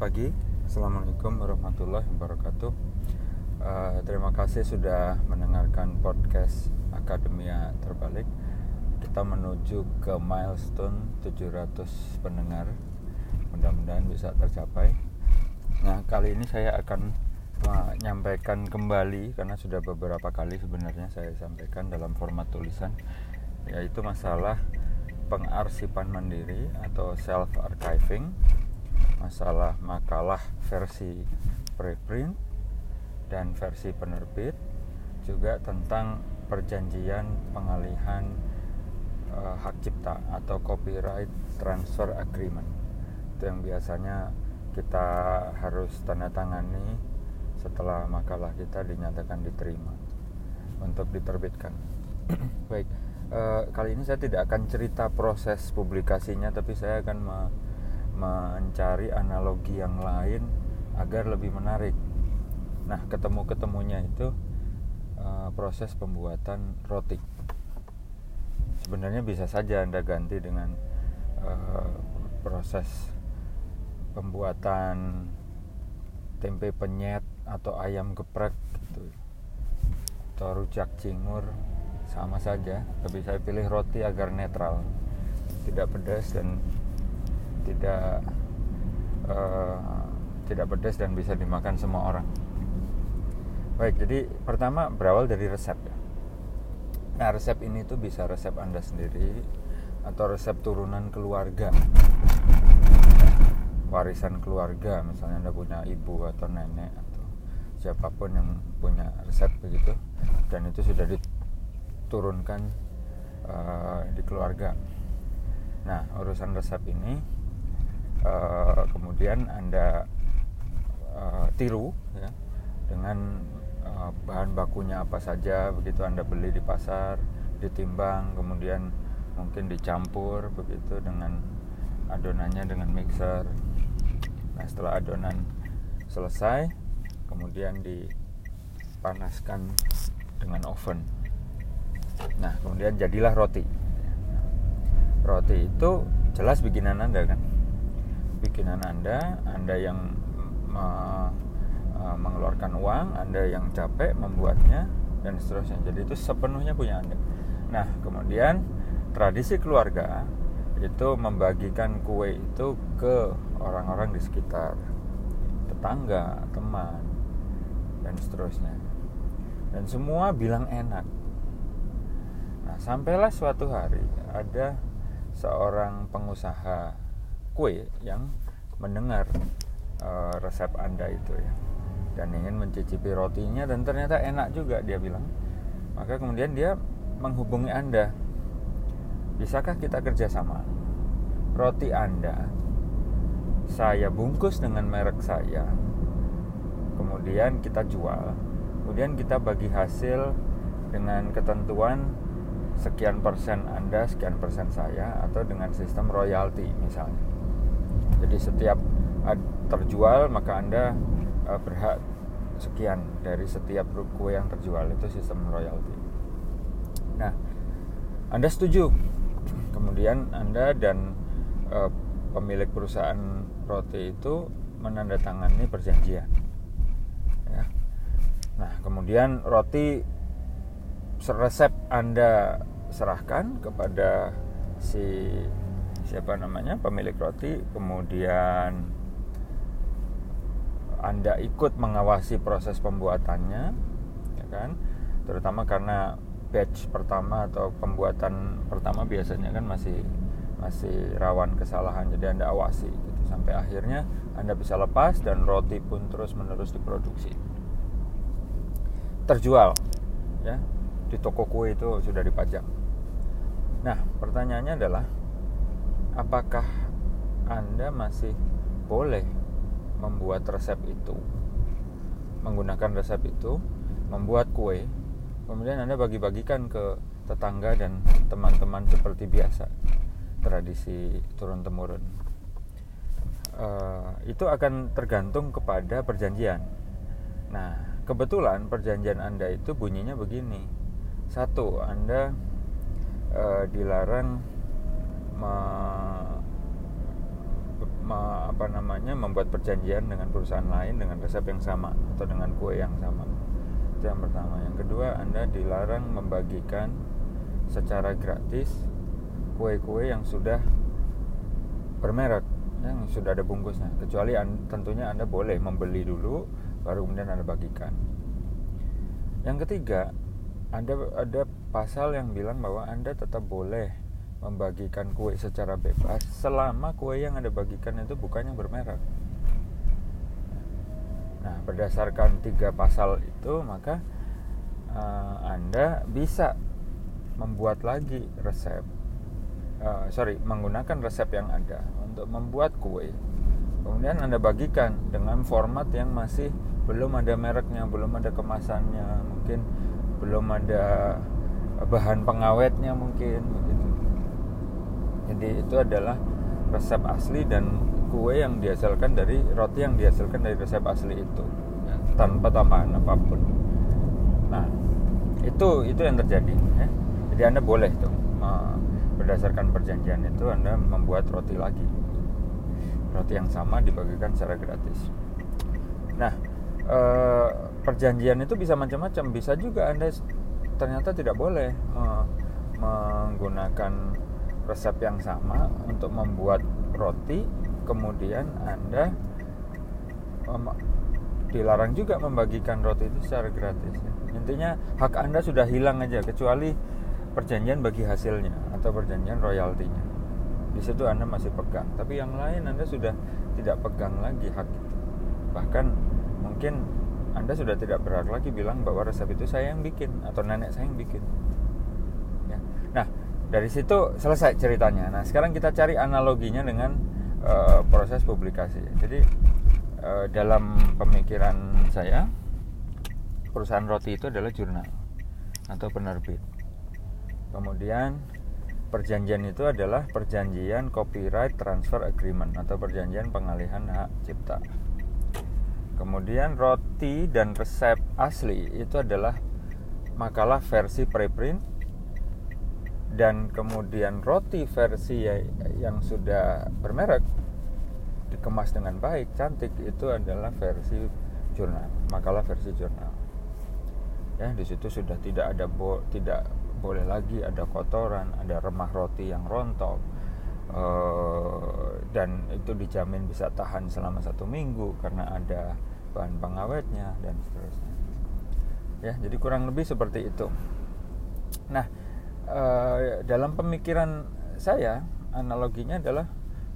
pagi, assalamualaikum warahmatullahi wabarakatuh. Uh, terima kasih sudah mendengarkan podcast Akademia Terbalik. Kita menuju ke milestone 700 pendengar. Mudah-mudahan bisa tercapai. Nah, kali ini saya akan menyampaikan kembali karena sudah beberapa kali sebenarnya saya sampaikan dalam format tulisan yaitu masalah pengarsipan mandiri atau self archiving masalah makalah versi preprint dan versi penerbit juga tentang perjanjian pengalihan uh, hak cipta atau copyright transfer agreement. Itu yang biasanya kita harus tanda tangani setelah makalah kita dinyatakan diterima untuk diterbitkan. Baik uh, kali ini saya tidak akan cerita proses publikasinya tapi saya akan mencari analogi yang lain agar lebih menarik. Nah, ketemu-ketemunya itu uh, proses pembuatan roti. Sebenarnya bisa saja Anda ganti dengan uh, proses pembuatan tempe penyet atau ayam geprek gitu. Atau rujak cingur sama saja, tapi saya pilih roti agar netral, tidak pedas dan tidak uh, tidak pedas dan bisa dimakan semua orang. Baik, jadi pertama berawal dari resep ya. Nah, resep ini tuh bisa resep Anda sendiri atau resep turunan keluarga. Warisan keluarga, misalnya Anda punya ibu atau nenek atau siapa pun yang punya resep begitu dan itu sudah diturunkan uh, di keluarga. Nah, urusan resep ini uh, kemudian anda uh, tiru ya. dengan uh, bahan bakunya apa saja begitu anda beli di pasar ditimbang kemudian mungkin dicampur begitu dengan adonannya dengan mixer. Nah setelah adonan selesai kemudian dipanaskan dengan oven. Nah kemudian jadilah roti. Roti itu jelas bikinan anda kan bikinan Anda, Anda yang me, uh, mengeluarkan uang, Anda yang capek membuatnya dan seterusnya. Jadi itu sepenuhnya punya Anda. Nah, kemudian tradisi keluarga itu membagikan kue itu ke orang-orang di sekitar, tetangga, teman, dan seterusnya. Dan semua bilang enak. Nah, sampailah suatu hari ada seorang pengusaha kue yang mendengar uh, resep Anda itu ya dan ingin mencicipi rotinya dan ternyata enak juga dia bilang. Maka kemudian dia menghubungi Anda. Bisakah kita kerjasama? Roti Anda saya bungkus dengan merek saya. Kemudian kita jual. Kemudian kita bagi hasil dengan ketentuan sekian persen Anda, sekian persen saya atau dengan sistem royalti misalnya. Jadi setiap terjual maka Anda uh, berhak sekian dari setiap kue yang terjual itu sistem royalti. Nah, Anda setuju? Kemudian Anda dan uh, pemilik perusahaan roti itu menandatangani perjanjian. Ya. Nah, kemudian roti resep Anda serahkan kepada si siapa namanya pemilik roti kemudian anda ikut mengawasi proses pembuatannya ya kan? Terutama karena batch pertama atau pembuatan pertama biasanya kan masih masih rawan kesalahan jadi anda awasi gitu. Sampai akhirnya anda bisa lepas dan roti pun terus menerus diproduksi. Terjual ya. Di toko kue itu sudah dipajang. Nah pertanyaannya adalah apakah Anda masih boleh membuat resep itu? Menggunakan resep itu membuat kue kemudian Anda bagi-bagikan ke tetangga dan teman-teman seperti biasa. Tradisi turun temurun uh, itu akan tergantung kepada perjanjian. Nah kebetulan perjanjian Anda itu bunyinya begini. Satu Anda uh, dilarang me- apa namanya membuat perjanjian dengan perusahaan lain dengan resep yang sama atau dengan kue yang sama. Itu yang pertama. Yang kedua anda dilarang membagikan secara gratis kue-kue yang sudah bermerek yang sudah ada bungkusnya. Kecuali an- tentunya anda boleh membeli dulu baru kemudian anda bagikan. Yang ketiga ada ada pasal yang bilang bahwa anda tetap boleh membagikan kue secara bebas selama kue yang anda bagikan itu bukan yang bermerek. Nah berdasarkan tiga pasal itu maka uh, anda bisa membuat lagi resep uh, sorry menggunakan resep yang ada untuk membuat kue. Kemudian anda bagikan dengan format yang masih belum ada mereknya belum ada kemasannya mungkin belum ada bahan pengawetnya mungkin jadi itu adalah resep asli dan kue yang dihasilkan dari roti yang dihasilkan dari resep asli itu. Ya, tanpa tambahan apa pun. Nah itu itu yang terjadi ya. jadi anda boleh tuh berdasarkan perjanjian itu anda membuat roti lagi. Roti yang sama dibagikan secara gratis. Nah eh, perjanjian itu bisa macam-macam. Bisa juga anda ternyata tidak boleh menggunakan resep yang sama untuk membuat roti kemudian anda dilarang juga membagikan roti itu secara gratis intinya hak anda sudah hilang aja kecuali perjanjian bagi hasilnya atau perjanjian royaltinya di situ anda masih pegang tapi yang lain anda sudah tidak pegang lagi hak itu bahkan mungkin anda sudah tidak berhak lagi bilang bahwa resep itu saya yang bikin atau nenek saya yang bikin. Ya. Nah, dari situ selesai ceritanya. Nah, sekarang kita cari analoginya dengan uh, proses publikasi. Jadi uh, dalam pemikiran saya, perusahaan roti itu adalah jurnal atau penerbit. Kemudian perjanjian itu adalah perjanjian copyright transfer agreement atau perjanjian pengalihan hak cipta. Kemudian roti dan resep asli itu adalah makalah versi preprint dan kemudian roti versi ya, yang sudah bermerek dikemas dengan baik, cantik itu adalah versi jurnal, makalah versi jurnal. Ya, di situ sudah tidak ada bo, tidak boleh lagi ada kotoran, ada remah roti yang rontok, uh, dan itu dijamin bisa tahan selama satu minggu karena ada bahan pengawetnya dan seterusnya ya jadi kurang lebih seperti itu nah e, dalam pemikiran saya analoginya adalah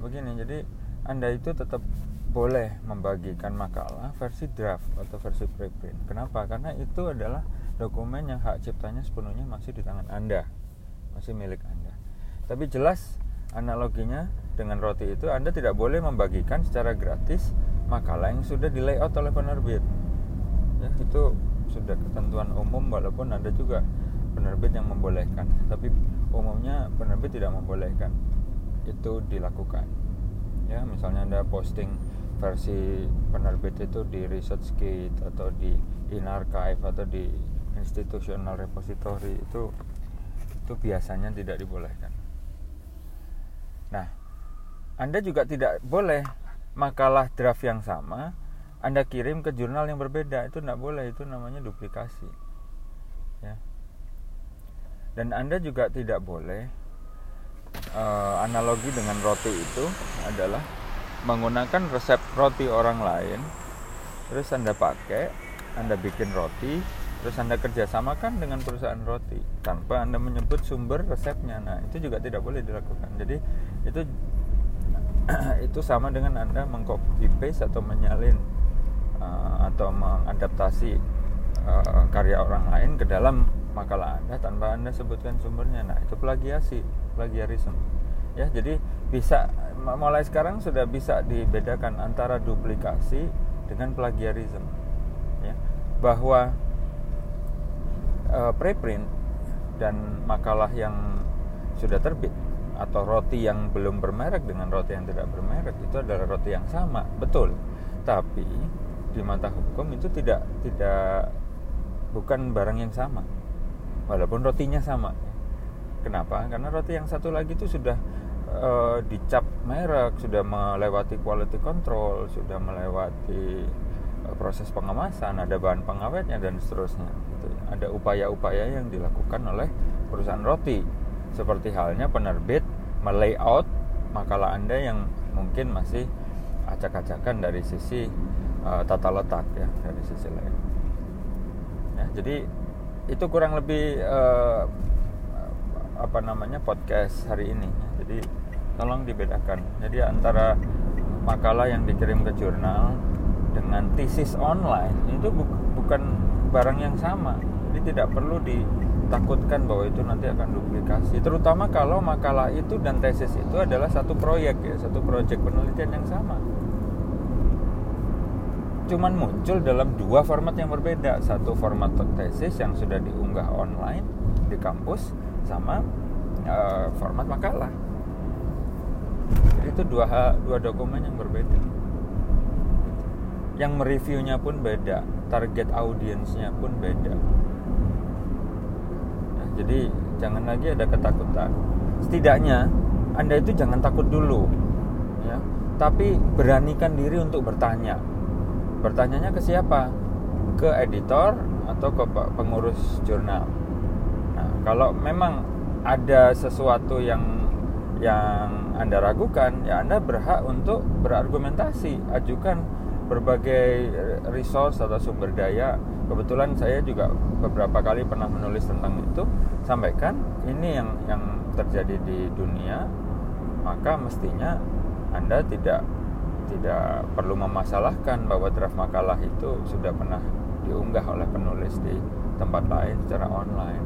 begini. Jadi anda itu tetap boleh membagikan makalah versi draft atau versi preprint. Kenapa? Karena itu adalah dokumen yang hak ciptanya sepenuhnya masih di tangan anda. Masih milik anda. Tapi jelas analoginya dengan roti itu anda tidak boleh membagikan secara gratis makalah yang sudah di layout oleh penerbit ya itu sudah ketentuan umum walaupun ada juga penerbit yang membolehkan tapi umumnya penerbit tidak membolehkan itu dilakukan. Ya misalnya anda posting versi penerbit itu di research kit atau di in archive atau di institutional repository itu itu biasanya tidak dibolehkan. Nah anda juga tidak boleh makalah draft yang sama Anda kirim ke jurnal yang berbeda itu tidak boleh itu namanya duplikasi dan Anda juga tidak boleh uh, analogi dengan roti itu adalah menggunakan resep roti orang lain terus Anda pakai Anda bikin roti terus Anda kerjasamakan dengan perusahaan roti tanpa Anda menyebut sumber resepnya. Nah itu juga tidak boleh dilakukan. Jadi itu itu sama dengan anda mengcopy paste atau menyalin uh, atau mengadaptasi uh, karya orang lain ke dalam makalah anda tanpa anda sebutkan sumbernya. Nah itu plagiasi plagiarisme. Ya jadi bisa mulai sekarang sudah bisa dibedakan antara duplikasi dengan plagiarisme. Ya bahwa uh, preprint dan makalah yang sudah terbit atau roti yang belum bermerek dengan roti yang tidak bermerek itu adalah roti yang sama betul. Tapi di mata hukum itu tidak tidak bukan barang yang sama walaupun rotinya sama kenapa karena roti yang satu lagi itu sudah e, dicap merek, sudah melewati quality control, sudah melewati uh, proses pengemasan, ada bahan pengawetnya dan seterusnya. Gitu. Ada upaya-upaya yang dilakukan oleh perusahaan roti, seperti halnya penerbit melayout makalah Anda yang mungkin masih acak-acakan dari sisi uh, tata letak ya, dari sisi lain. Ya, jadi itu kurang lebih uh, apa namanya podcast hari ini. Jadi tolong dibedakan. Jadi antara makalah yang dikirim ke jurnal dengan tesis online itu bu bukan barang yang sama. Jadi tidak perlu ditakutkan bahwa itu nanti akan duplikasi. Terutama kalau makalah itu dan tesis itu adalah satu proyek ya, satu proyek penelitian yang sama. Cuman muncul dalam dua format yang berbeda. Satu format tesis yang sudah diunggah online di kampus sama uh, format makalah. Itu dua dua dokumen yang berbeda. Yang mereviewnya pun beda target audiensnya pun beda. Nah, jadi jangan lagi ada ketakutan. Setidaknya anda itu jangan takut dulu ya. Tapi beranikan diri untuk bertanya bertanyanya ke siapa? Ke editor atau ke pengurus jurnal? Nah kalau memang ada sesuatu yang yang Anda ragukan, ya Anda berhak untuk berargumentasi, ajukan berbagai resource atau sumber daya. Kebetulan saya juga beberapa kali pernah menulis tentang itu, sampaikan ini yang yang terjadi di dunia, maka mestinya Anda tidak tidak perlu memasalahkan bahwa draft makalah itu sudah pernah diunggah oleh penulis di tempat lain secara online.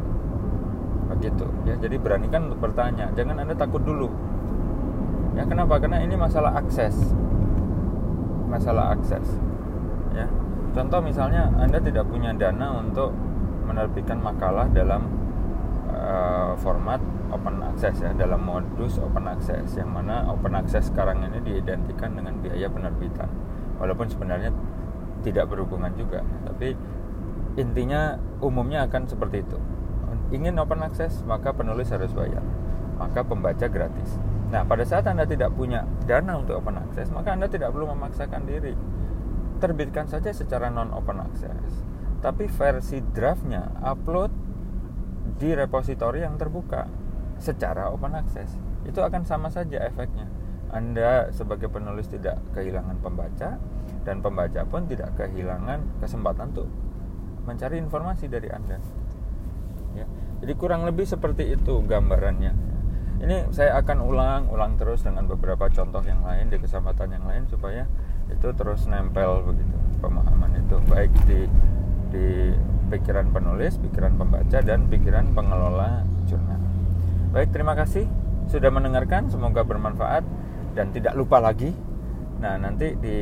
Begitu. Ya jadi beranikan untuk bertanya. Jangan anda takut dulu. Ya kenapa? Karena ini masalah akses. Masalah akses. Ya. Contoh misalnya anda tidak punya dana untuk menerbitkan makalah dalam uh, format open access ya dalam modus open access yang mana open access sekarang ini diidentikan dengan biaya penerbitan. Walaupun sebenarnya tidak berhubungan juga tapi intinya umumnya akan seperti itu. Ingin open access maka penulis harus bayar maka pembaca gratis. Nah pada saat anda tidak punya dana untuk open access maka anda tidak perlu memaksakan diri. Terbitkan saja secara non open access. Tapi versi draftnya upload di repositori yang terbuka secara open access. Itu akan sama saja efeknya. Anda sebagai penulis tidak kehilangan pembaca dan pembaca pun tidak kehilangan kesempatan untuk mencari informasi dari Anda. Ya. Jadi kurang lebih seperti itu gambarannya. Ini saya akan ulang ulang terus dengan beberapa contoh yang lain di kesempatan yang lain supaya itu terus nempel begitu pemahaman itu baik di di pikiran penulis, pikiran pembaca dan pikiran pengelola jurnal. Baik, terima kasih sudah mendengarkan, semoga bermanfaat dan tidak lupa lagi. Nah, nanti di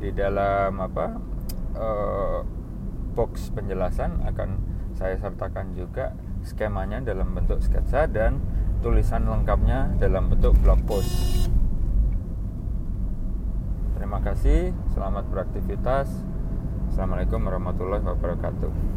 di dalam apa uh, box penjelasan akan saya sertakan juga skemanya dalam bentuk sketsa dan tulisan lengkapnya dalam bentuk blog post. Terima kasih, selamat beraktivitas. Assalamualaikum warahmatullahi wabarakatuh.